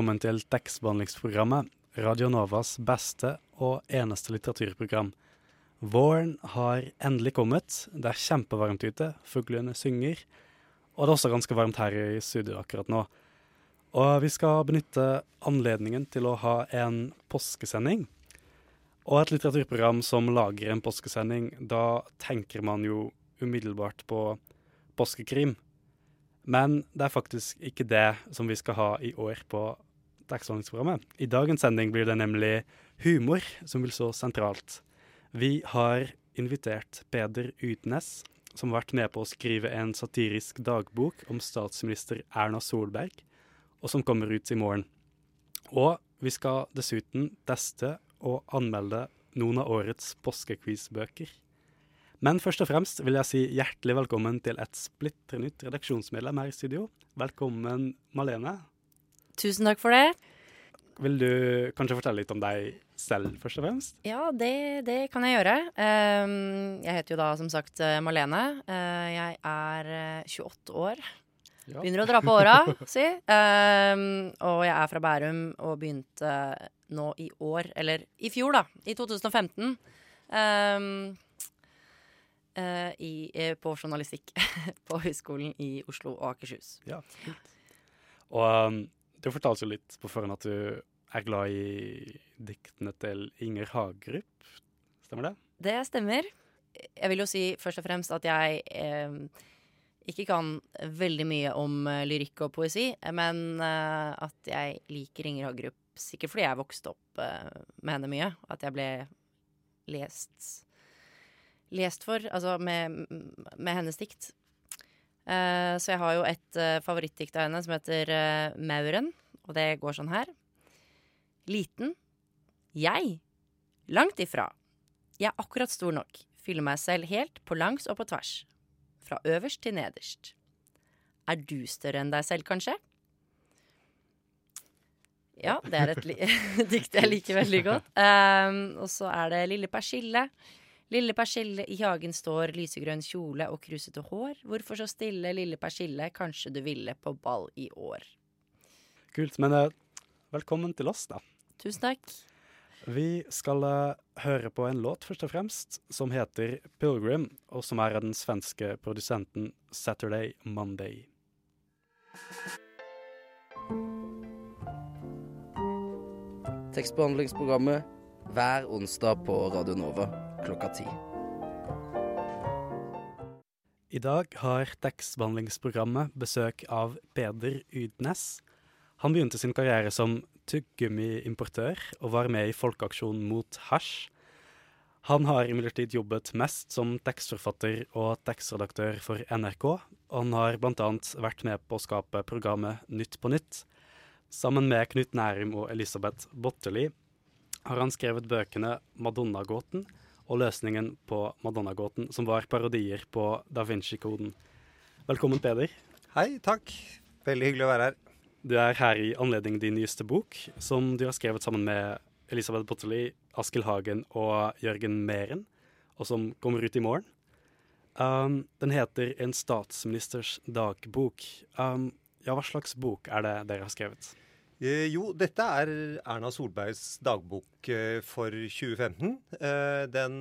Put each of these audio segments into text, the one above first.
Velkommen til tekstbehandlingsprogrammet, Radio Novas beste og eneste litteraturprogram. Våren har endelig kommet. Det er kjempevarmt ute, fuglene synger, og det er også ganske varmt her i studio akkurat nå. Og vi skal benytte anledningen til å ha en påskesending. Og et litteraturprogram som lager en påskesending, da tenker man jo umiddelbart på påskekrim. Men det er faktisk ikke det som vi skal ha i år på tekstbehandlingsprogrammet. I dagens sending blir det nemlig humor som vil stå sentralt. Vi har invitert Peder Utnes, som har vært med på å skrive en satirisk dagbok om statsminister Erna Solberg, og som kommer ut i morgen. Og vi skal dessuten teste og anmelde noen av årets påskequizbøker. Men først og fremst vil jeg si hjertelig velkommen til et splitter nytt redaksjonsmedlem her i studio. Velkommen, Malene. Tusen takk for det. Vil du kanskje fortelle litt om deg selv, først og fremst? Ja, det, det kan jeg gjøre. Um, jeg heter jo da som sagt eh, Malene. Uh, jeg er uh, 28 år. Begynner å dra på åra, si. Um, og jeg er fra Bærum og begynte nå i år, eller i fjor, da. I 2015. Um, uh, i, eh, på journalistikk på Høgskolen i Oslo og Akershus. Ja, fint. Og du fortalte jo litt på forhånd at du er glad i diktene til Inger Hagerup. Stemmer det? Det stemmer. Jeg vil jo si først og fremst at jeg eh, ikke kan veldig mye om eh, lyrikk og poesi, men eh, at jeg liker Inger Hagerup sikkert fordi jeg vokste opp eh, med henne mye. At jeg ble lest lest for, altså med, med hennes dikt. Eh, så jeg har jo et uh, favorittdikt av henne som heter eh, Mauren, og det går sånn her. Liten. Jeg. Langt ifra. Jeg er akkurat stor nok. Fyller meg selv helt på langs og på tvers. Fra øverst til nederst. Er du større enn deg selv, kanskje? Ja, det er et dikt jeg liker veldig godt. Um, og så er det Lille persille. Lille persille i hagen står, lysegrønn kjole og krusete hår. Hvorfor så stille, lille persille, kanskje du ville på ball i år. Kult. Men uh, velkommen til oss, da. Tusen takk. Vi skal uh, høre på en låt, først og fremst, som heter 'Pilgrim', og som er av den svenske produsenten Saturday Monday. Tekstbehandlingsprogrammet hver onsdag på Radio Nova klokka ti. I dag har tekstbehandlingsprogrammet besøk av Peder Udnes. Han begynte sin karriere som tuggummiimportør og var med i Folkeaksjonen mot hasj. Han har imidlertid jobbet mest som tekstforfatter og tekstredaktør for NRK, han har bl.a. vært med på å skape programmet Nytt på nytt. Sammen med Knut Nærum og Elisabeth Botteli har han skrevet bøkene Madonna-gåten og løsningen på Madonna-gåten, som var parodier på Da Vinci-koden. Velkommen, Peder. Hei, takk. Veldig hyggelig å være her. Du er her i anledning din nyeste bok, som du har skrevet sammen med Elisabeth Botteli, Askild Hagen og Jørgen Meren, og som kommer ut i morgen. Um, den heter En statsministers dagbok. Um, ja, hva slags bok er det dere har skrevet? Eh, jo, dette er Erna Solbergs dagbok eh, for 2015. Eh, den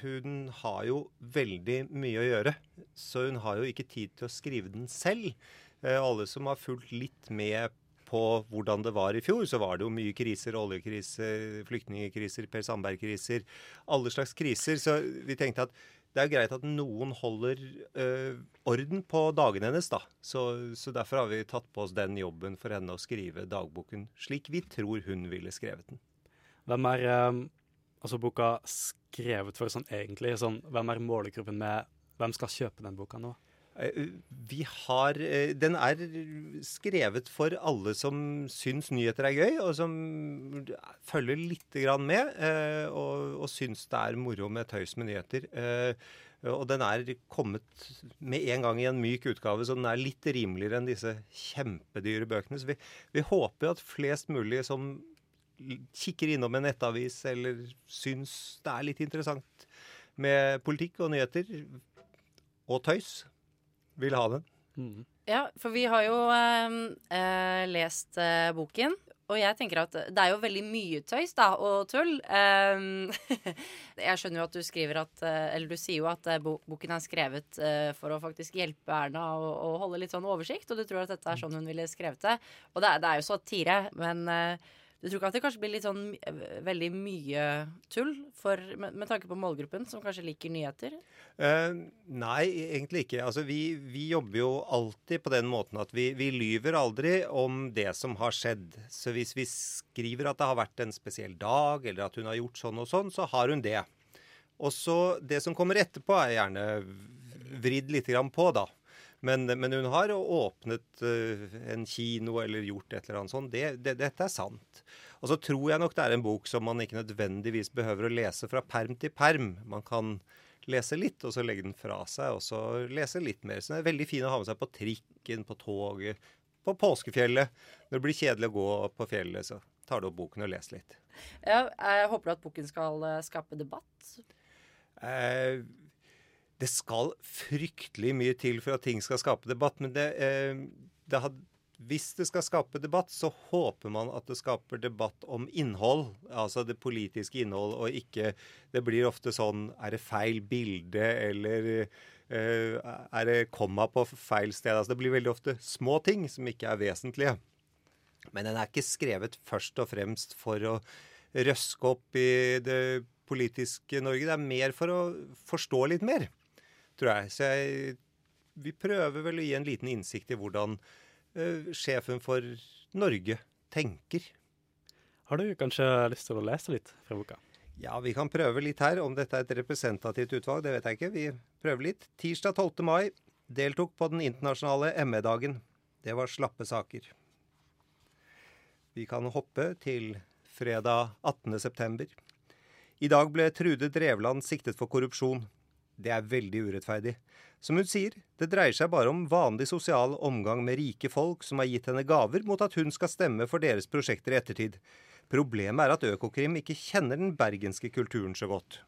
Hun har jo veldig mye å gjøre, så hun har jo ikke tid til å skrive den selv. Alle som har fulgt litt med på hvordan det var i fjor, så var det jo mye kriser. Oljekriser, flyktningkriser, Per Sandberg-kriser. Alle slags kriser. Så vi tenkte at det er greit at noen holder øh, orden på dagene hennes, da. Så, så, derfor har vi tatt på oss den jobben for henne å skrive dagboken slik vi tror hun ville skrevet den. Hvem er um, altså boka skrevet for sånn egentlig? Sånn, hvem er målgruppen med Hvem skal kjøpe den boka nå? Eh, vi har eh, Den er skrevet for alle som syns nyheter er gøy, og som følger litt med, eh, og, og syns det er moro med tøys med nyheter. Og den er kommet med en gang i en myk utgave, så den er litt rimeligere enn disse kjempedyre bøkene. Så vi, vi håper at flest mulig som kikker innom en nettavis eller syns det er litt interessant med politikk og nyheter og tøys, vil ha den. Mm. Ja, for vi har jo eh, eh, lest eh, boken. Og jeg tenker at det er jo veldig mye tøys da, og tull. Um, jeg skjønner jo at du skriver at eh, Eller du sier jo at eh, boken er skrevet for å faktisk hjelpe Erna å, å, holde litt sånn oversikt, og du tror at dette er sånn hun ville skrevet det. Og det det er jo satire, men du tror ikke at det kanskje blir litt sånn veldig mye tull for, med, med, tanke på målgruppen, som kanskje liker nyheter? Uh, nei, egentlig ikke. Altså, vi, vi, jobber jo alltid på den måten at vi, vi, lyver aldri om det som har skjedd. Så hvis vi skriver at det har vært en spesiell dag, eller at hun har gjort sånn og sånn, så har hun det. Og så det som kommer etterpå, er gjerne vridd litt på, da. Men, men, hun har åpnet uh, en kino eller gjort et eller annet sånt. Det, det, dette er sant. Og så tror jeg nok det er en bok som man ikke nødvendigvis behøver å lese fra perm til perm. Man kan lese litt, og så legge den fra seg, og så lese litt mer. Så det er veldig fin å ha med seg på trikken, på toget, på påskefjellet. Når det blir kjedelig å gå på fjellet, så tar du opp boken og leser litt. Ja, jeg håper du at boken skal eh, skape debatt? Eh, det skal fryktelig mye til for at ting skal skape debatt. Men det, eh, det had, hvis det skal skape debatt, så håper man at det skaper debatt om innhold. Altså det politiske innhold, og ikke Det blir ofte sånn Er det feil bilde, eller eh, er det komma på feil sted? Altså det blir veldig ofte små ting som ikke er vesentlige. Men den er ikke skrevet først og fremst for å røske opp i det politiske Norge. Det er mer for å forstå litt mer, tror jeg. Så jeg, vi prøver vel å gi en liten innsikt i hvordan uh, sjefen for Norge tenker. Har du kanskje lyst til å lese litt fra boka? Ja, vi kan prøve litt her. Om dette er et representativt utvalg, det vet jeg ikke. Vi prøver litt. Tirsdag 12. mai deltok på den internasjonale ME-dagen. Det var slappe saker. Vi kan hoppe til fredag 18. september. I dag ble Trude Drevland siktet for korrupsjon. Det er veldig urettferdig. Som hun sier, det dreier seg bare om vanlig sosial omgang med rike folk som har gitt henne gaver mot at hun skal stemme for deres prosjekter i ettertid. Problemet er at Økokrim ikke kjenner den bergenske kulturen så godt.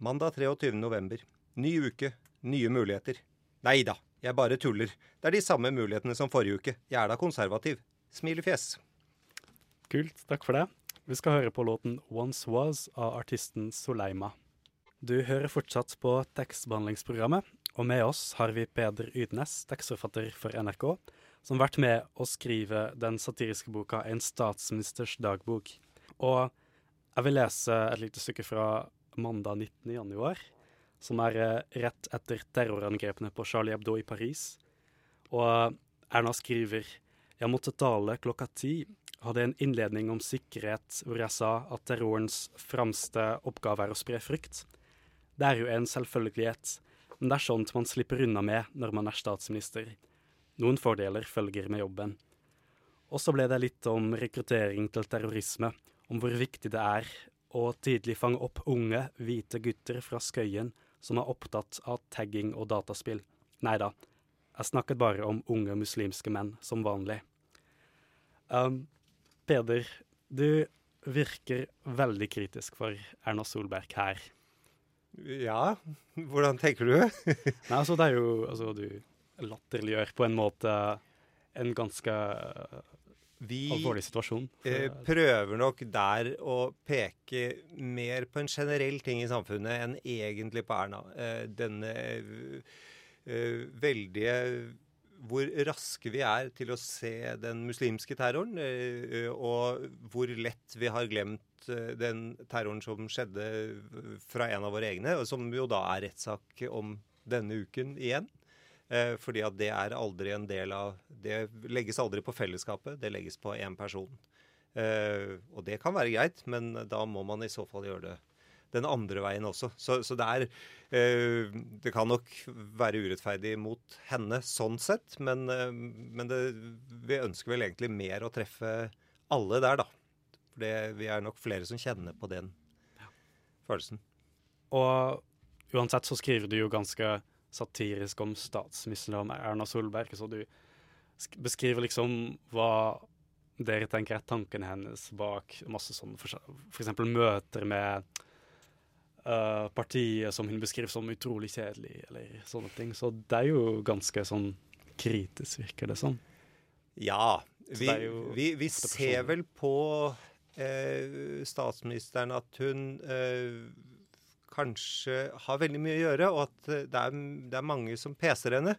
Mandag 23. november. Ny uke, nye muligheter. Nei da, jeg bare tuller. Det er de samme mulighetene som forrige uke. Jeg er da konservativ. Smilefjes. Kult, takk for det. Vi skal høre på låten 'Once Was' av artisten Soleima. Du hører fortsatt på tekstbehandlingsprogrammet, og med oss har vi Peder Ydnes, tekstforfatter for NRK, som har vært med å skrive den satiriske boka 'En statsministers dagbok'. Og jeg vil lese et lite stykke fra mandag 19. januar, som er eh, rett etter terrorangrepene på Charlie Hebdo i Paris. Og Erna skriver 'Jeg måtte tale klokka ti hadde en innledning om sikkerhet hvor jeg sa at terrorens fremste oppgave er å spre frykt. Det er jo en selvfølgelighet, men det er sånt man slipper unna med når man er statsminister. Noen fordeler følger med jobben. Og så ble det litt om rekruttering til terrorisme, om hvor viktig det er å tidlig fange opp unge, hvite gutter fra Skøyen som er opptatt av tagging og dataspill. Nei da, jeg snakket bare om unge muslimske menn, som vanlig. Um, Peder, du virker veldig kritisk for Erna Solberg her. Ja, hvordan tenker du? Nei, altså det er jo altså, Du latterliggjør på en måte en ganske vi alvorlig situasjon. Eh, prøver nok der å peke mer på en generell ting i samfunnet enn egentlig på Erna. Eh, denne eh, veldige hvor raske vi er til å se den muslimske terroren, eh, og hvor lett vi har glemt eh, den terroren som skjedde fra en av våre egne, som jo da er rettssak om denne uken igjen. Eh, fordi at det er aldri en del av Det legges aldri på fellesskapet, det legges på én person. Og det kan være greit, men da må man i så fall gjøre det den andre veien også. Så, så det er eh, Det kan nok være urettferdig mot henne sånn sett, men, eh, men det, vi ønsker vel egentlig mer å treffe alle der, da. For det, vi er nok flere som kjenner på den følelsen. Og uansett så skriver du jo ganske satirisk om statsministeren Erna Solberg, så du beskriver liksom hva dere tenker er tankene hennes bak masse sånn f.eks. møter med uh, partiet som hun beskriver som utrolig kjedelig, eller sånne ting. Så det er jo ganske sånn kritisk, virker det som. Ja. Vi, vi, vi ser vel på eh, statsministeren at hun eh, kanskje har veldig mye å gjøre, og at det er, det er mange som peser henne.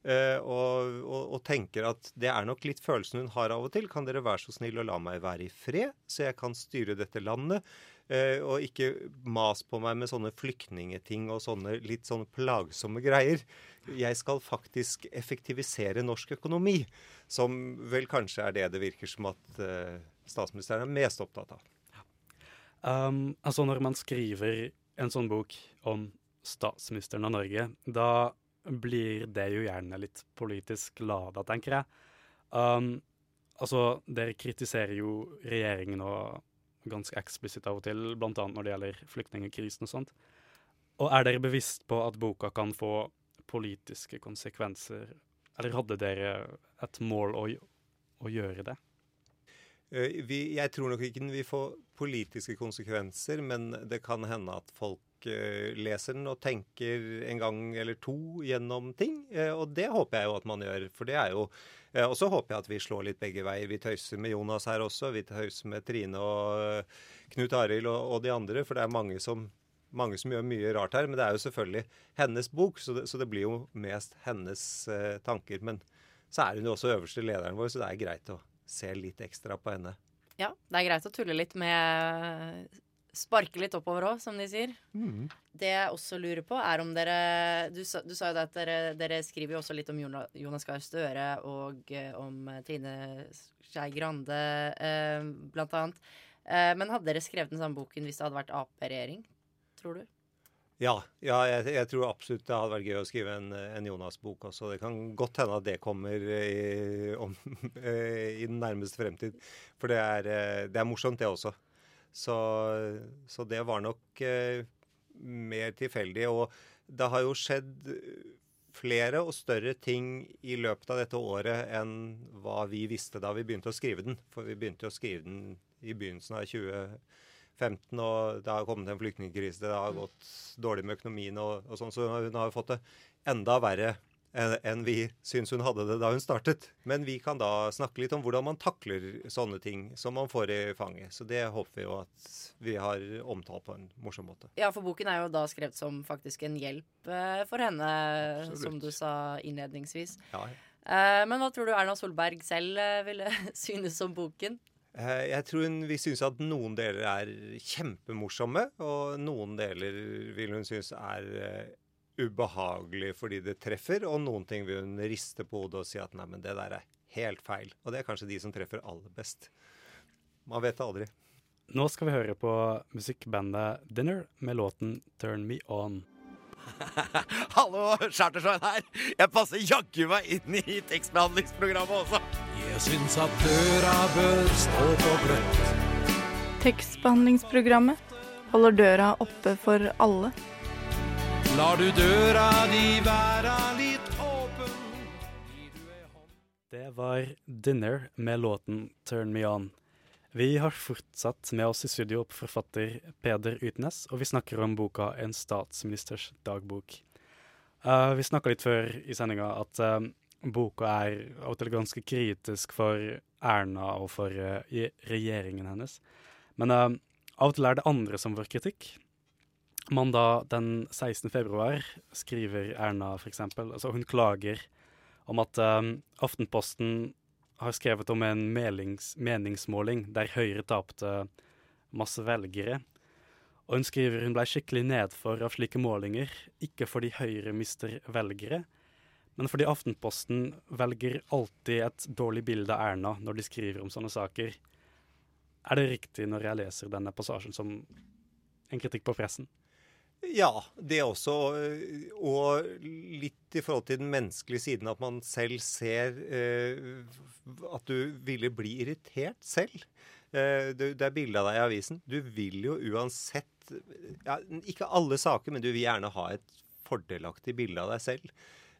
Uh, og, og, og, tenker at det er nok litt følelsen hun har av og til. Kan dere være så snill å la meg være i fred, så jeg kan styre dette landet? Uh, og ikke mas på meg med sånne flyktningeting og sånne litt sånne plagsomme greier. Jeg skal faktisk effektivisere norsk økonomi, som vel kanskje er det det virker som at uh, statsministeren er mest opptatt av. Um, altså når man skriver en sånn bok om statsministeren av Norge, da blir det jo gjerne litt politisk lada, tenker jeg. Um, altså, dere kritiserer jo regjeringen og ganske eksplisitt av og til, bl.a. når det gjelder flyktningkrisen og sånt. Og er dere bevisst på at boka kan få politiske konsekvenser, eller hadde dere et mål å, å gjøre det? Eh, vi, jeg tror nok ikke den vil få politiske konsekvenser, men det kan hende at folk Eh, leser den og tenker en gang eller to gjennom ting. Eh, og det håper jeg jo at man gjør. For det er jo eh, Og så håper jeg at vi slår litt begge veier. Vi tøyser med Jonas her også. Vi tøyser med Trine og Knut Arild og, og de andre. For det er mange som, mange som gjør mye rart her. Men det er jo selvfølgelig hennes bok, så det, så det blir jo mest hennes eh, tanker. Men så er hun jo også øverste lederen vår, så det er greit å se litt ekstra på henne. Ja, det er greit å tulle litt med sparke litt oppover òg, som de sier. Mm. Det jeg også lurer på, er om dere Du, sa, du sa jo at dere, dere, skriver jo også litt om Jonas Gahr Støre og uh, om Trine Skei Grande, eh, blant annet. Eh, men hadde dere skrevet den samme boken hvis det hadde vært Ap-regjering, tror du? Ja, ja jeg, jeg, tror absolutt det hadde vært gøy å skrive en, en Jonas-bok også. Det kan godt hende at det kommer i, om, i den nærmeste fremtid. For det er, det er morsomt, det også. Så, så det var nok eh, mer tilfeldig. Og det har jo skjedd flere og større ting i løpet av dette året enn hva vi visste da vi begynte å skrive den. For vi begynte å skrive den i begynnelsen av 2015, og det har kommet en flyktningkrise. Det har gått dårlig med økonomien og, og sånn, så hun har fått det enda verre enn vi syns hun hadde det da hun startet. Men vi kan da snakke litt om hvordan man takler sånne ting som man får i fanget. Så det håper vi jo at vi har omtalt på en morsom måte. Ja, for boken er jo da skrevet som faktisk en hjelp eh, for henne, Absolutt. som du sa innledningsvis. Ja. Eh, men hva tror du Erna Solberg selv eh, ville synes om boken? Jeg tror hun vil synes at noen deler er kjempemorsomme, og noen deler vil hun synes er ubehagelig fordi det treffer, og noen ting vil hun riste på hodet og si at nei, men det der er helt feil. Og det er kanskje de som treffer aller best. Man vet det aldri. Nå skal vi høre på musikkbandet Dinner med låten 'Turn Me On'. Hallo, Chartersveien her. Jeg passer jaggu meg inn i tekstbehandlingsprogrammet også. Jeg syns at døra bør stå på gløtt. Tekstbehandlingsprogrammet holder døra oppe for alle. Lar du døra di være litt åpen Det var Dinner med låten 'Turn Me On'. Vi har fortsatt med oss i studio forfatter Peder Utnes, og vi snakker om boka 'En statsministers dagbok'. Uh, vi snakka litt før i sendinga at uh, boka er av og til ganske kritisk for Erna og for uh, regjeringen hennes. Men av og til er det andre som får kritikk. Mandag den 16. februar skriver Erna f.eks. Altså hun klager om at um, Aftenposten har skrevet om en melings, meningsmåling der Høyre tapte masse velgere. Og hun skriver hun ble skikkelig nedfor av slike målinger, ikke fordi Høyre mister velgere, men fordi Aftenposten velger alltid et dårlig bilde av Erna når de skriver om sånne saker. Er det riktig når jeg leser denne passasjen som en kritikk på pressen? Ja, det også. Og litt i forhold til den menneskelige siden, at man selv ser eh, at du ville bli irritert selv. Eh, det, det er bilde av deg i avisen. Du vil jo uansett ja, Ikke alle saker, men du vil gjerne ha et fordelaktig bilde av deg selv.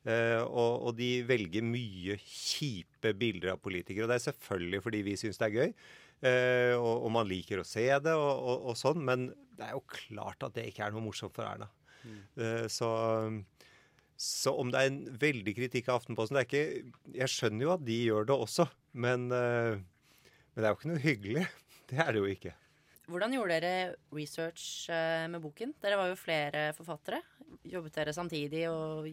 Eh, og, og, de velger mye kjipe bilder av politikere. Og det er selvfølgelig fordi vi syns det er gøy. Uh, og, og, man liker å se det og, og, sånn. Men det er jo klart at det ikke er noe morsomt for Erna. Mm. Eh, så, så, om det er en veldig kritikk av Aftenposten det er ikke, Jeg skjønner jo at de gjør det også, men, men det er jo ikke noe hyggelig. Det er det jo ikke. Hvordan gjorde dere research med boken? Dere var jo flere forfattere. Jobbet dere samtidig og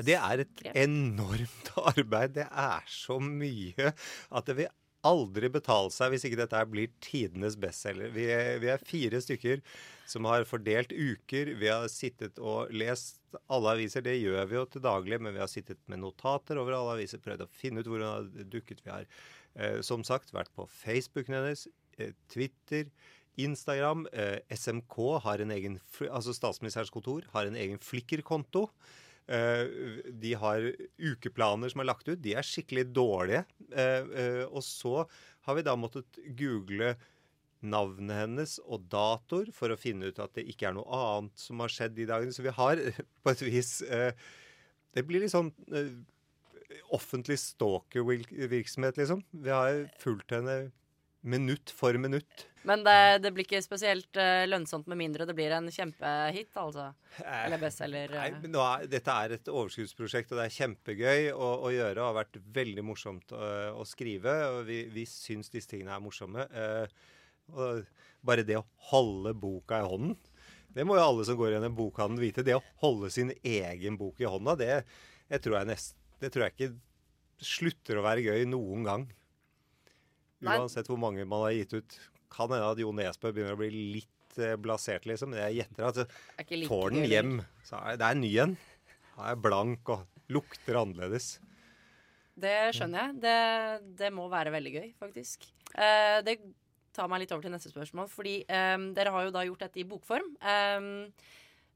det er et enormt arbeid. Det er så mye at det vil aldri betale seg hvis ikke dette blir tidenes bestselger. Vi, vi, er fire stykker som har fordelt uker. Vi har sittet og lest alle aviser. Det gjør vi jo til daglig, men vi har sittet med notater over alle aviser, prøvd å finne ut hvor hun har dukket. Vi har eh, som sagt vært på Facebooken hennes, eh, Twitter, Instagram. Eh, SMK har en egen, altså Statsministerens kontor har en egen Flikker-konto. Eh, de har ukeplaner som er lagt ut. De er skikkelig dårlige. Eh, eh, og så har vi da måttet google navnet hennes og datoer for å finne ut at det ikke er noe annet som har skjedd de dagene. Så vi har på et vis Det blir litt sånn offentlig stalker-virksomhet, liksom. Vi har fulgt henne minutt for minutt. Men det, det blir ikke spesielt uh, lønnsomt med mindre det blir en kjempehit, altså? Eller bestselger? Uh. Nei, nå er, dette er et overskuddsprosjekt, og det er kjempegøy å, å gjøre. Og har vært veldig morsomt å, å skrive. Og vi, vi syns disse tingene er morsomme. Uh, og bare det å holde boka i hånden Det må jo alle som går gjennom en bokhandel vite. Det å holde sin egen bok i hånda, det, jeg tror jeg nest, det tror jeg ikke slutter å være gøy noen gang. Uansett hvor mange man har gitt ut. Kan hende at Jo Nesbø begynner å bli litt eh, blasert, liksom. Men jeg gjetter at like får den hjem, så er det er ny en. Den er blank og lukter annerledes. Det skjønner jeg. Det, det må være veldig gøy, faktisk. Eh, det tar meg litt over til neste spørsmål. Fordi eh, dere har jo da gjort dette i bokform. Eh,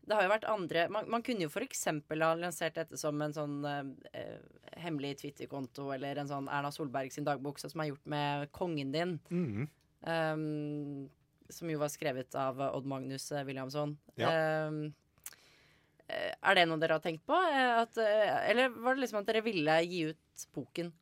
det har jo vært andre Man, man kunne jo f.eks. ha lansert dette som en sånn eh, hemmelig Twitter-konto eller en sånn Erna Solberg sin dagbok, som er gjort med kongen din. Mm. Um, som jo var skrevet av Odd Magnus eh, Williamson. Ja. Um, er det noe dere har tenkt på? At, eller var det liksom at dere ville gi ut boken?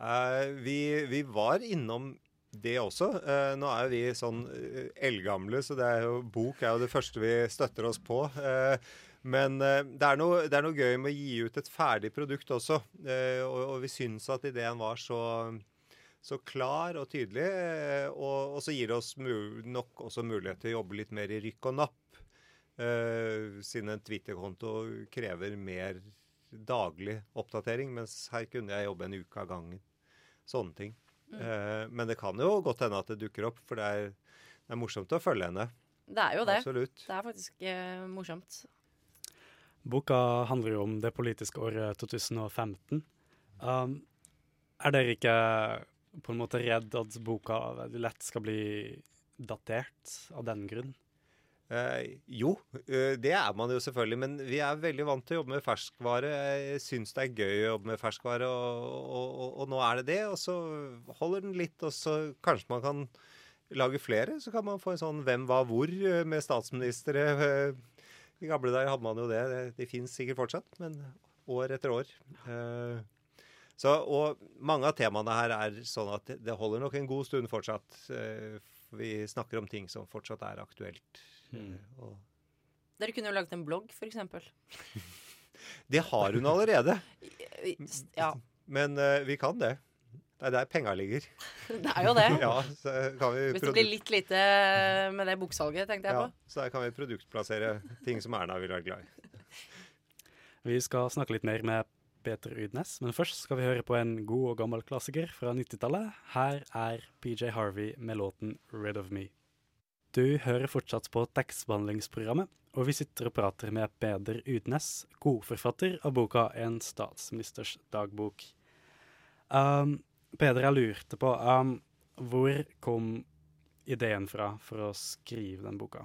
Uh, vi, vi, var innom det også. Eh, nå er jo vi sånn eh, eldgamle, så er jo, bok er jo det første vi støtter oss på. Eh, men eh, det, er noe, det, er noe, gøy med å gi ut et ferdig produkt også. Eh, og, og, vi syns at ideen var så, så klar og tydelig. Eh, og, og, så gir det oss nok også mulighet til å jobbe litt mer i rykk og napp. siden en Twitter-konto krever mer daglig oppdatering, mens her kunne jeg jobbe en uke av gangen. Sånne ting. Mm. men det kan jo godt hende at det dukker opp, for det er, det er morsomt å følge henne. Det er jo det. Absolutt. Det er faktisk uh, morsomt. Boka handler jo om det politiske året 2015. Um, er dere ikke på en måte redd at boka lett skal bli datert av den grunn? Eh, jo, eh, det er man jo selvfølgelig. Men vi er veldig vant til å jobbe med ferskvare. Jeg syns det er gøy å jobbe med ferskvare, og, og, og, og, nå er det det. Og så holder den litt, og så kanskje man kan lage flere. Så kan man få en sånn Hvem hva hvor eh, med statsministre. Eh, I gamle dager hadde man jo det. Det, det fins sikkert fortsatt, men år etter år. Så, og mange av temaene her er sånn at det holder nok en god stund fortsatt. Vi snakker om ting som fortsatt er aktuelt Mm. Og... Dere kunne jo laget en blogg, f.eks. det har hun allerede. ja. Men uh, vi kan det. Det er der penga ligger. det er jo det. ja, Hvis det blir litt lite med det boksalget, tenkte jeg ja, på. Så der kan vi produktplassere ting som Erna vil være glad i. Vi skal snakke litt mer med Peter Udnes, men først skal vi høre på en god og gammel klassiker fra 90-tallet. Her er PJ Harvey med låten 'Red of Me'. Du hører fortsatt på tekstbehandlingsprogrammet, og vi sitter og prater med Peder Udnes, godforfatter av boka 'En statsministers dagbok'. Um, Peder, jeg lurte på um, hvor kom ideen fra for å skrive den boka?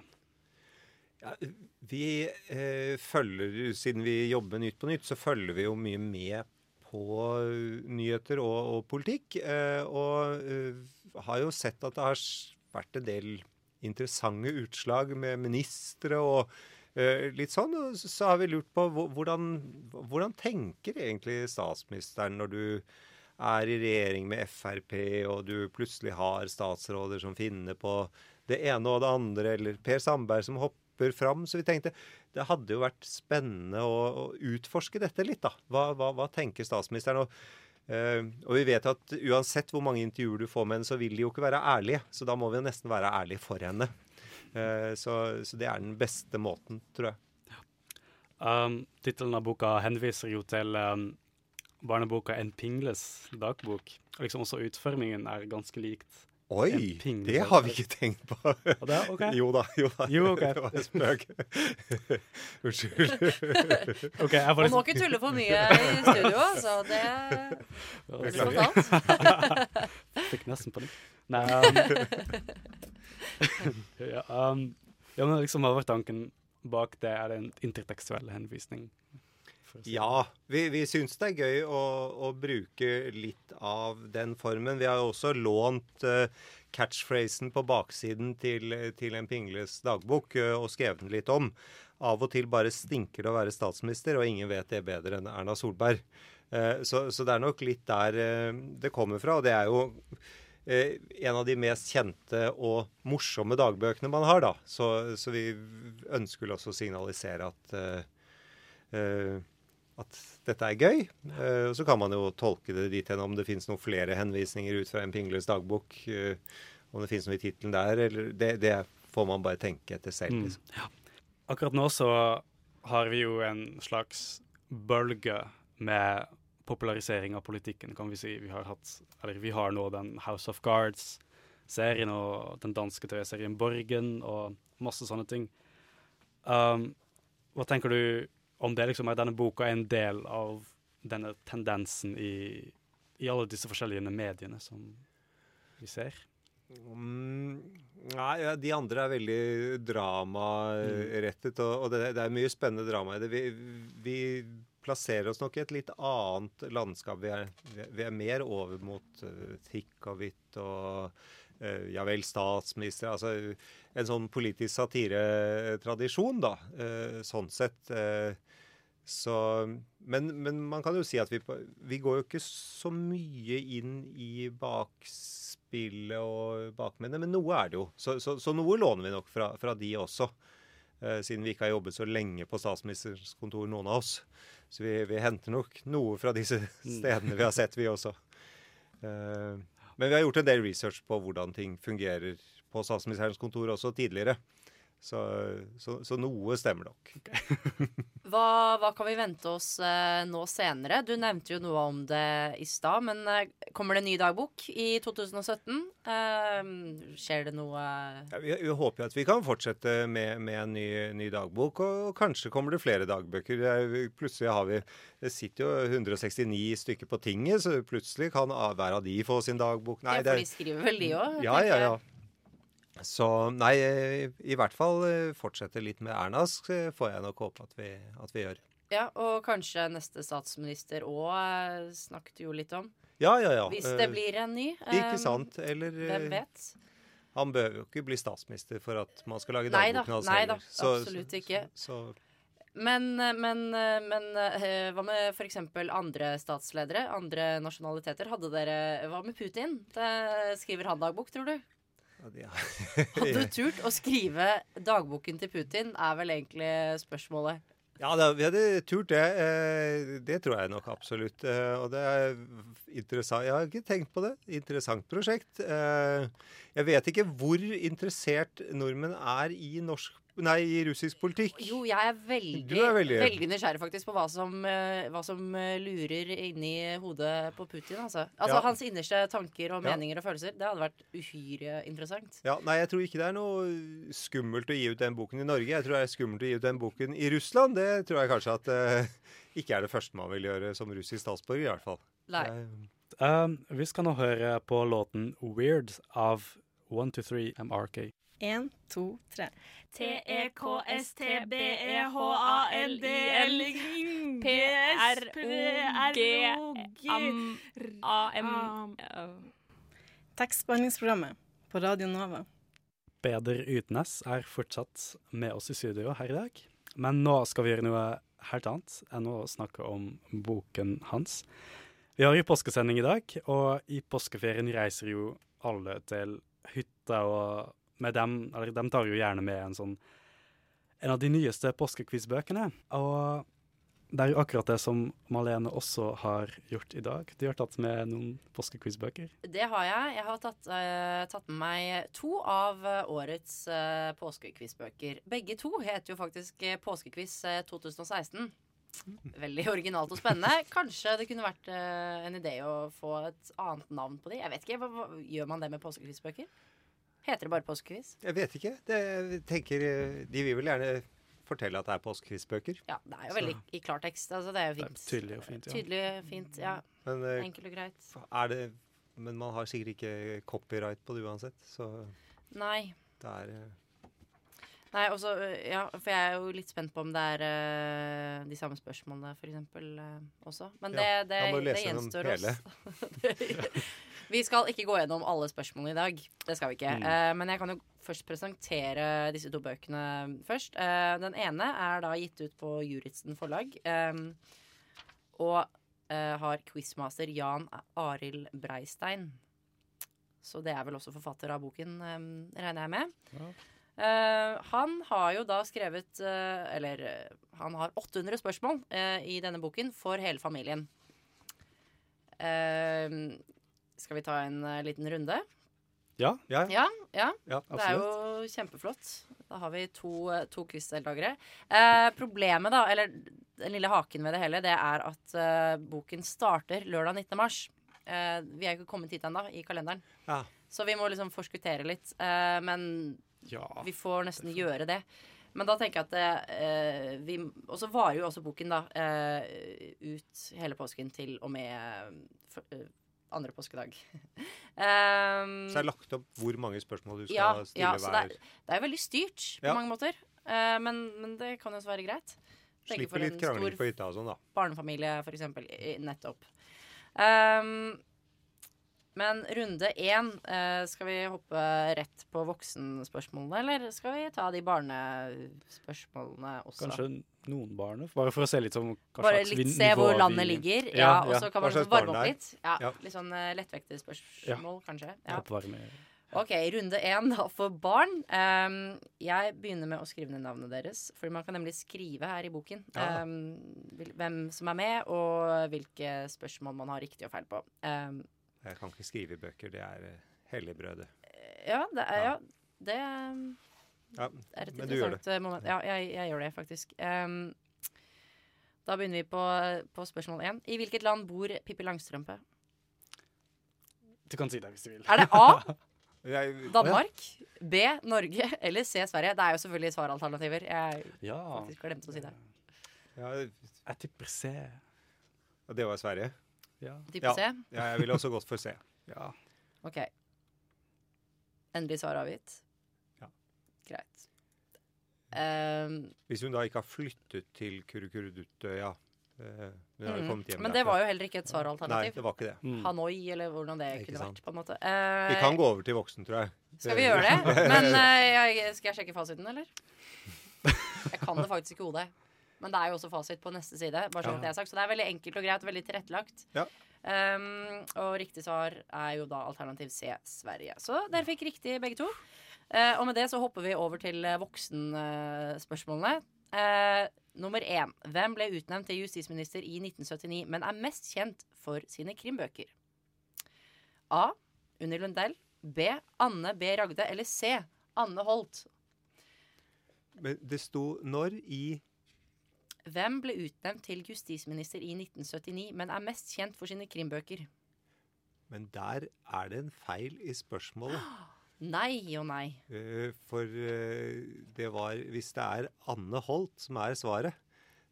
Ja, vi eh, følger, Siden vi jobber Nytt på Nytt, så følger vi jo mye med på nyheter og, og politikk. Eh, og eh, har jo sett at det har vært en del interessante utslag med ministre og uh, litt sånn. Og så har vi lurt på hvordan, hvordan tenker egentlig statsministeren når du er i regjering med Frp, og du plutselig har statsråder som finner på det ene og det andre, eller Per Sandberg som hopper fram. Så vi tenkte det hadde jo vært spennende å, å utforske dette litt, da. Hva, hva, hva tenker statsministeren? Og, uh, og, vi vet at uansett hvor mange intervjuer du får med henne, så vil de jo ikke være ærlige. Så da må vi jo nesten være ærlige for henne. Uh, så, så, det er den beste måten, tror jeg. Um, Tittelen av boka henviser jo til um, barneboka 'En pingles dagbok'. Liksom også utformingen er ganske likt. Oi! Det har vi ikke tenkt på. Det, okay. Jo da. jo da. Jo, okay. Det var en spøk. Unnskyld. okay, Man må ikke tulle for mye i studio, så det Beklager. Fikk nesten på det. Nei um, ja, um, ja, men liksom hva var tanken bak det? Er det en intertekstuell henvisning? Ja, vi, vi syns det er gøy å, å, bruke litt av den formen. Vi har jo også lånt uh, catchphrasen på baksiden til, til en Pingles dagbok uh, og skrevet den litt om. Av og til bare stinker det å være statsminister, og ingen vet det bedre enn Erna Solberg. Uh, så, så, det er nok litt der det kommer fra. Og det er jo en av de mest kjente og morsomme dagbøkene man har, da. Så, så vi ønsker også å signalisere at at dette er gøy. Uh, så kan man jo tolke det dit hen om det finnes noen flere henvisninger ut fra en Pingles dagbok. Uh, om det finnes noe i tittelen der, eller det, det, får man bare tenke etter selv. Mm. Liksom. Ja. Akkurat nå så har vi jo en slags bølge med popularisering av politikken, kan vi si. Vi har, hatt, eller vi har nå den House of Guards-serien og den danske TV-serien Borgen og masse sånne ting. Um, hva tenker du om det liksom er denne boka er en del av denne tendensen i, i alle disse forskjellige mediene som vi ser? Mm, nei, ja, de andre er veldig dramarettet, og, og det, det, er mye spennende drama i det. Vi, vi, plasserer oss nok i et litt annet landskap. Vi er, vi er mer over mot uh, og Hvitt og uh, ja vel, statsminister. Altså en sånn politisk satiretradisjon, da. Uh, sånn sett. Uh, så, men, men, man kan jo si at vi, vi, går jo ikke så mye inn i bakspillet og bakmennene, men noe er det jo. Så, så, så noe låner vi nok fra, fra de også. Eh, siden vi ikke har jobbet så lenge på statsministerens kontor, noen av oss. Så vi, vi, henter nok noe fra disse mm. stedene vi har sett, vi også. Eh, men vi har gjort en del research på hvordan ting fungerer på statsministerens kontor også tidligere. Så, så, så, noe stemmer nok. Okay. hva, hva, kan vi vente oss eh, nå senere? Du nevnte jo noe om det i stad, men eh, kommer det en ny dagbok i 2017? Eh, skjer det noe ja, vi, vi, håper at vi kan fortsette med, med en ny, ny, dagbok, og, og, kanskje kommer det flere dagbøker. Plutselig har vi Det sitter jo 169 stykker på tinget, så plutselig kan hver av de få sin dagbok. Nei, ja, for de skriver vel de òg? Ja, ja, ja. Så nei, i hvert fall eh, fortsette litt med Ernas eh, får jeg nok håpe at vi, at vi gjør. Ja, og kanskje neste statsminister òg eh, snakket jo litt om. Ja, ja, ja. Hvis det blir en ny. Ikke sant. Eller Hvem vet? Han bør jo ikke bli statsminister for at man skal lage dagboken hans Nei da, absolutt ikke. Så, men, men, men, hva med f.eks. andre statsledere? Andre nasjonaliteter? Hadde dere Hva med Putin? Det skriver han dagbok, tror du? Hadde du turt å skrive dagboken til Putin, er vel egentlig spørsmålet. Ja, da, vi hadde turt det. Eh, det tror jeg nok absolutt. Eh, og det er interessant. Jeg har ikke tenkt på det. Interessant prosjekt. Eh, jeg vet ikke hvor interessert nordmenn er i norsk Nei, i russisk politikk. Jo, jeg er veldig, er veldig... veldig nysgjerrig faktisk på hva som, uh, hva som uh, lurer inni hodet på Putin. Altså, altså ja. Hans innerste tanker og meninger ja. og følelser. Det hadde vært uhyre interessant. Ja, Nei, jeg tror ikke det er noe skummelt å gi ut den boken i Norge. Jeg tror det er skummelt å gi ut den boken i Russland. Det tror jeg kanskje at uh, ikke er det første man vil gjøre som russisk statsborger, i hvert fall. Nei. Uh, vi skal nå høre på låten 'Weird' av 123 MRK. Én, to, tre. T-E-K-S-T-B-E-H-A-L-D-I-L-P-R-O-G-A-M Tekstbehandlingsprogrammet på Radio Nova. Peder Utnes er fortsatt med oss i studio her i dag. Men nå skal vi gjøre noe helt annet enn å snakke om boken hans. Vi har jo påskesending i dag, og i påskeferien reiser jo alle til hytta, og med dem, eller de tar jo gjerne med en sånn en av de nyeste påskekvissbøkene. Og det er jo akkurat det som Malene også har gjort i dag. Du har tatt med noen påskekvissbøker? Det har jeg. Jeg har tatt, uh, tatt med meg to av eh, årets uh, påskekvissbøker. Begge to heter jo faktisk Påskekviss eh, 2016. Veldig originalt og spennende. Kanskje det kunne vært uh, en idé å få et annet navn på de. Jeg vet ikke, Gjør man det med påskequizbøker? Heter det bare påskequiz? Jeg vet ikke. Det, tenker, eh, de vil vel gjerne fortelle at det er påskequizbøker. Ja, det er jo veldig i klartekst. Altså, det er jo Det er tydelig og fint, ja. Tydelig, fint, ja. Men, uh, Enkelt og greit. er det, men man har sikkert ikke copyright på det uansett, så Nei. det er eh, Nei, også, ja, for jeg er jo litt spent på om det er uh, de samme spørsmålene, eksempel, øh, også. Men det, Ja, det, det, det gjenstår oss. vi skal ikke gå gjennom alle spørsmålene i dag. Det skal vi ikke. Mm. Uh, men jeg kan jo først presentere disse to bøkene først. Uh, den ene er da gitt ut på Juritzen forlag. Um, og uh, har quizmaster Jan Arild Breistein. Så det er vel også forfatter av boken, um, regner jeg med. Ja. Uh, han har jo da skrevet uh, Eller uh, han har 800 spørsmål i denne boken for hele familien. Eh, skal vi ta en uh, liten runde? Ja, Ja, Ja, ja. ja. Det er jo kjempeflott. Da har vi to, to quizdeltakere. Eh, problemet, da, eller den lille haken ved det hele, det er at eh, boken starter lørdag 19. mars. Eh, vi er jo ikke kommet hit ennå i kalenderen, Ja. så vi må liksom forskuttere litt. Eh, men ja. vi får nesten gjøre det. Men da tenker jeg at det, eh, vi Og så varer jo også boken da eh, ut hele påsken til og med eh, eh, andre påskedag. um, Så det er lagt opp hvor mange spørsmål du skal Ja, stille ja, så hver. det det er veldig styrt på Ja. mange måter. Uh, men, men det kan jo også være greit. Tenker for Slipper litt en krangling stor på hytta og sånn, da. barnefamilie, for eksempel. Nettopp. Um, men runde én, eh, skal vi hoppe rett på voksenspørsmålene, eller skal vi ta de barnespørsmålene også? Kanskje noen barn, bare for å se litt som Bare litt se hvor hvor vi- landet ligger. Ja, Ja, Og så kan man slags varme opp litt. Ja, Ja. Litt sånn uh, lettvektige spørsmål, kanskje. Ja. Oppvarme. Ok, runde én da for barn. Um, jeg begynner med å skrive ned navnet deres. For man kan nemlig skrive her i boken Ja. ehm, hvem som er med, og hvilke spørsmål man har riktig og feil på. Um, Jeg kan ikke skrive i bøker, det er uh, helligbrødet. ja, det er, Ja. ja, det Ja, er et men du gjør det. eh, moment. Ja, jeg, jeg gjør det faktisk. Um, da begynner vi på, på spørsmål én. I hvilket land bor Pippi Langstrømpe? Du kan si det hvis du vil. Er det A. Danmark? B. Norge? Eller C. Sverige? Det er jo selvfølgelig svaralternativer. Jeg Ja. faktisk glemte å si det. Ja, Jeg tipper C. og det var Sverige. Ja. Tipper Ja. C? Ja, jeg ville også gått for C. ja. Ok. Endelig svar avgitt? Ja. Greit. Um, Hvis hun da ikke har flyttet til Kurukurudutøya. eh, mm. kommet hjem Men det var jo heller ikke et Nei, svaralternativ. det var ikke det. Mm. Hanoi, eller hvordan det Ikke kunne sant. vært. på en måte. Eh, Vi kan gå over til voksen, tror jeg. Skal vi gjøre det? Men eh, jeg, skal jeg sjekke fasiten, eller? Jeg kan det faktisk ikke hodet. Men det er jo også fasit på neste side. Bare sånn Ja. at det er sagt. Så det er veldig enkelt og greit og veldig tilrettelagt. Ja. Um, og riktig svar er jo da alternativ C, Sverige. Så dere fikk riktig begge to. Eh, og med det så hopper vi over til eh, voksenspørsmålene. Uh, nummer én. Hvem ble utnevnt til justisminister i 1979, men er mest kjent for sine krimbøker? A. Unni Lundell. B. Anne B. Ragde. Eller C. Anne Holt. Men det sto når i Hvem ble utnevnt til justisminister i 1979, men er mest kjent for sine krimbøker? Men der er det en feil i spørsmålet. Nei og nei. Eh, For eh, det var Hvis det er Anne Holt som er svaret,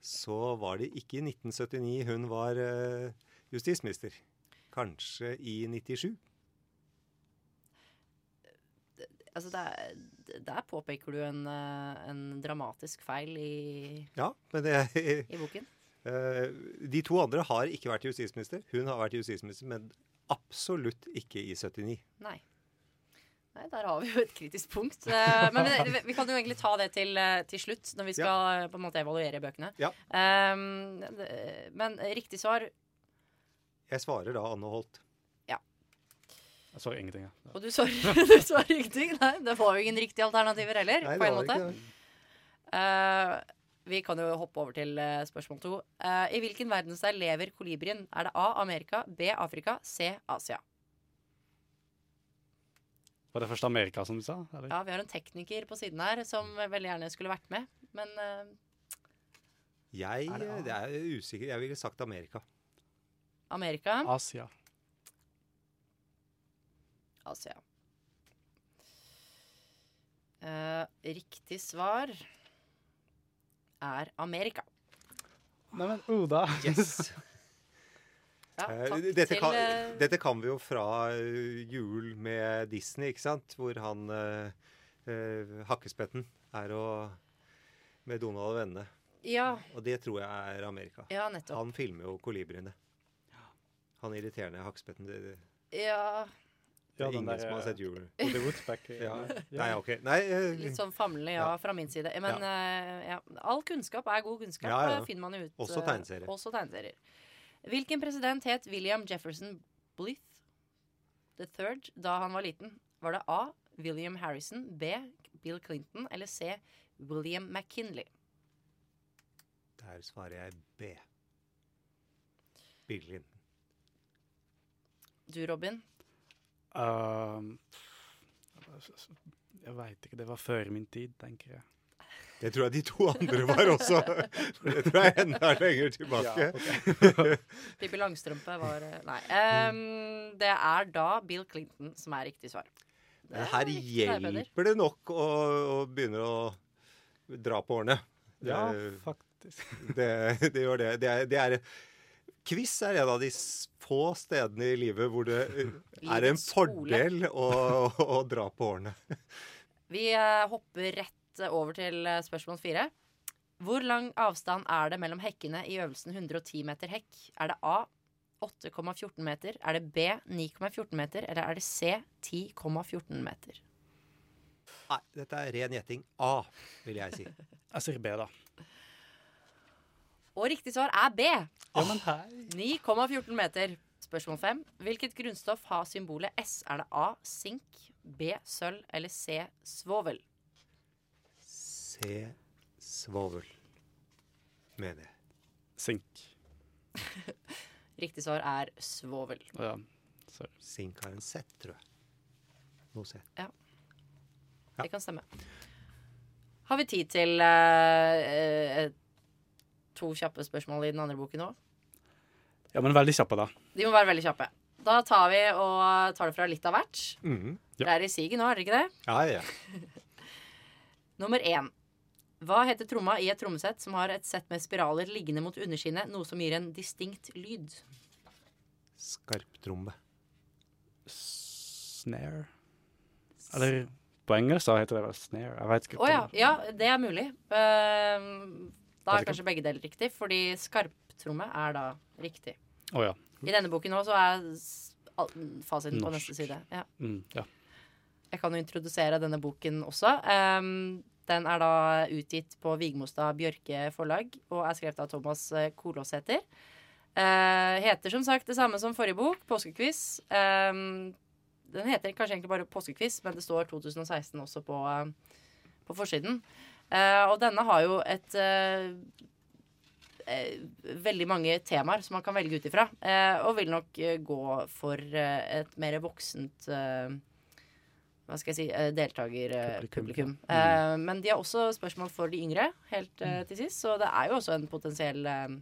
så var det ikke i 1979 hun var eh, justisminister. Kanskje i 97. Altså, det er, der påpeker du en, en dramatisk feil i, Ja, men det, i boken. de to andre har ikke vært justisminister. Hun har vært justisminister, men absolutt ikke i 79. Nei. Nei, der har vi jo et kritisk punkt. Eh, men vi, vi kan jo egentlig ta det til, eh, til slutt, når vi skal ja. på en måte evaluere bøkene. Ja. Um, det- men riktig svar Jeg svarer da Anne Holt. Ja. Jeg svarer ingenting. Ja. Og du svarer, du svarer ingenting? Nei, det var jo ingen riktige alternativer heller. Nei, på en måte. Eh, vi kan jo hoppe over til eh, spørsmål to. Uh, I hvilken verdensdel lever kolibrien? Er det A. Amerika, B. Afrika, C. Asia? Var det først Amerika, som du sa? Eller? Ja, Vi har en tekniker på siden her som veldig gjerne skulle vært med, men eh, Jeg Er det er usikker. Jeg ville sagt Amerika. Amerika, Asia. Asia. Uh, riktig svar er Amerika. Neimen, Oda. Yes! Ja, Eh, takk dette, til kan, eh, dette kan vi jo fra eh, jul med Disney, ikke sant? Hvor han eh, Hakkespetten er og med Donald og vennene. Ja, Og det tror jeg er Amerika. ja, nettopp. Han filmer jo kolibriene. Han irriterende hakkespetten. Det, det, Ja, er ingen som har sett Woodpeck. Ja. Nei, OK. Nei, uh, litt sånn famlende, ja, Ja. fra min side. Men ja, all kunnskap er god kunnskap, Ja, ja. finner man jo ut. Også tegneserier. Også tegneserier. Hvilken president het William Jefferson Blith the third da han var liten? Var det A. William Harrison, B. Bill Clinton eller C. William McKinley? der svarer jeg B. Bill Clinton. Du, Robin? Uh, jeg veit ikke. Det var før min tid, tenker jeg. Det tror jeg de to andre var også. For det tror jeg er enda lenger tilbake. Pippi Langstrømpe var eh, Nei. Um, det er da Bill Clinton som er riktig svar. Det er her hjelper det nok å, å begynne å dra på årene. Ja, faktisk. Det, det gjør det. Det er, det er Quiz er en av de få stedene i livet hvor det eh, er en fordel å, å dra på årene. Vi eh, hopper rett over til eh, spørsmål fire. Hvor lang avstand er det mellom hekkene i øvelsen 110 meter hekk? Er det A 8,14 meter? Er det B 9,14 meter? Eller er det C 10,14 meter? Nei, dette er ren gjetting. A, vil jeg si. Jeg sier B, da. Og riktig svar er B. Ja, men hei. 9,14 meter. Spørsmål fem. Hvilket grunnstoff har symbolet S? Er det A sink, B sølv eller C svovel? C, svovel, mener jeg. Sink. Riktig svar er svovel. Ja. Sink har en Z, tror jeg. Noe Z. Ja. Det kan stemme. Har vi tid til uh, uh, to kjappe spørsmål i den andre boken òg? Ja, men veldig kjappe, da. De må være veldig kjappe. Da tar vi og tar det fra litt av hvert. Mm, Ja. Det er i siget nå, er det ikke det? ja, ja. Nummer én. Hva heter tromma i et trommesett som har et sett med spiraler liggende mot underskinnet, noe som gir en distinkt lyd? Skarptromme. Snare. Eller på engelsk heter det vel snare. Jeg veit ikke. Å ja. Ja, det er mulig. Uh, da er kanskje begge deler riktig, fordi skarptromme er da riktig. Oh, ja. I denne boken også er s- al- fasiten på neste side. Ja. Mm, ja. Jeg kan jo introdusere denne boken også. Ehm, den er da utgitt på Vigmostad Bjørke forlag og er skrevet av Thomas eh, Kolåsæter. Eh, heter som sagt det samme som forrige bok, Påskequiz. Ehm, den heter kanskje egentlig bare Påskequiz, men det står 2016 også på, på forsiden. Eh, og denne har jo et veldig mange temaer som man kan velge ut ifra. Og vil nok gå for et mer voksent eh, hva skal jeg si, eh, deltakerpublikum. Mm. publikum. Eh, men de har også spørsmål for de yngre, helt eh, til sist. Så det er jo også en potensiell eh,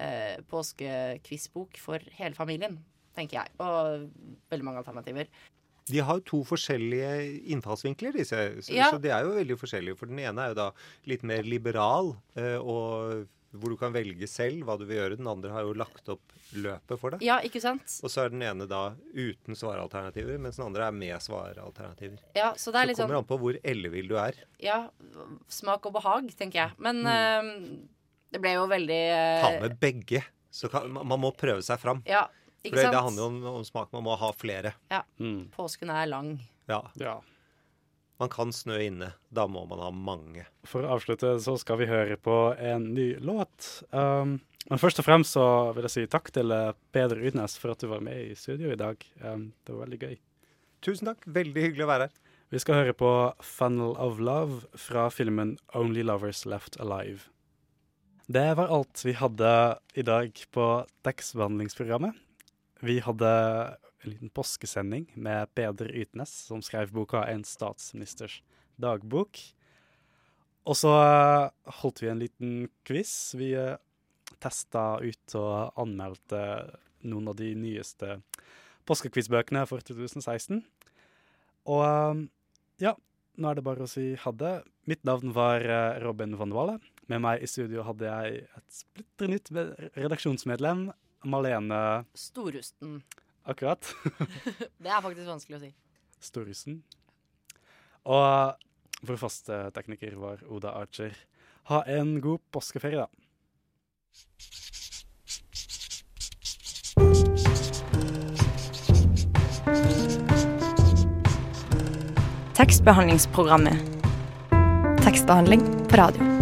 eh, påskekvissbok for hele familien, tenker jeg. Og veldig mange alternativer. De har jo to forskjellige innfallsvinkler, disse. Så, Ja. så de er jo veldig forskjellige. For den ene er jo da litt mer liberal eh, og hvor du kan velge selv hva du vil gjøre. Den andre har jo lagt opp løpet for deg. Ja, ikke sant? Og så er den ene da uten svaralternativer, mens den andre er med svaralternativer. Ja, så det Så er det sånn kommer an på hvor ellevill du er. Ja, smak og behag, tenker jeg. Men Mm. øh, det ble jo veldig øh... Ta med begge. Så kan, man må prøve seg fram. Ja, For ikke det, sant? det handler jo om, om smak. Man må ha flere. Mm. Påsken er lang. Ja. Ja. Man kan snø inne. Da må man ha mange. For å avslutte så skal vi høre på en ny låt. Um, men først og fremst så vil jeg si takk til eh, Peder Udnes for at du var med i studio i dag. Um, det var veldig gøy. Tusen takk. Veldig hyggelig å være her. Vi skal høre på 'Funnel of Love' fra filmen 'Only Lovers Left Alive'. Det var alt vi hadde i dag på tekstbehandlingsprogrammet. Vi hadde en liten påskesending med Peder Ytnes, som skrev boka 'En statsministers dagbok'. Og så eh, holdt vi en liten quiz. Vi uh, testa ut og anmeldte noen av de nyeste påskequizbøkene for 2016. Og um, ja, nå er det bare å si ha det. Mitt navn var eh, Robin van Walle. Med meg i studio hadde jeg et splitter nytt redaksjonsmedlem, Malene Storusten. Akkurat, Det er faktisk vanskelig å si. Storhusen. Og vår faste tekniker var Oda Archer. Ha en god påskeferie, da. Tekstbehandlingsprogrammet. Tekstbehandling på radio.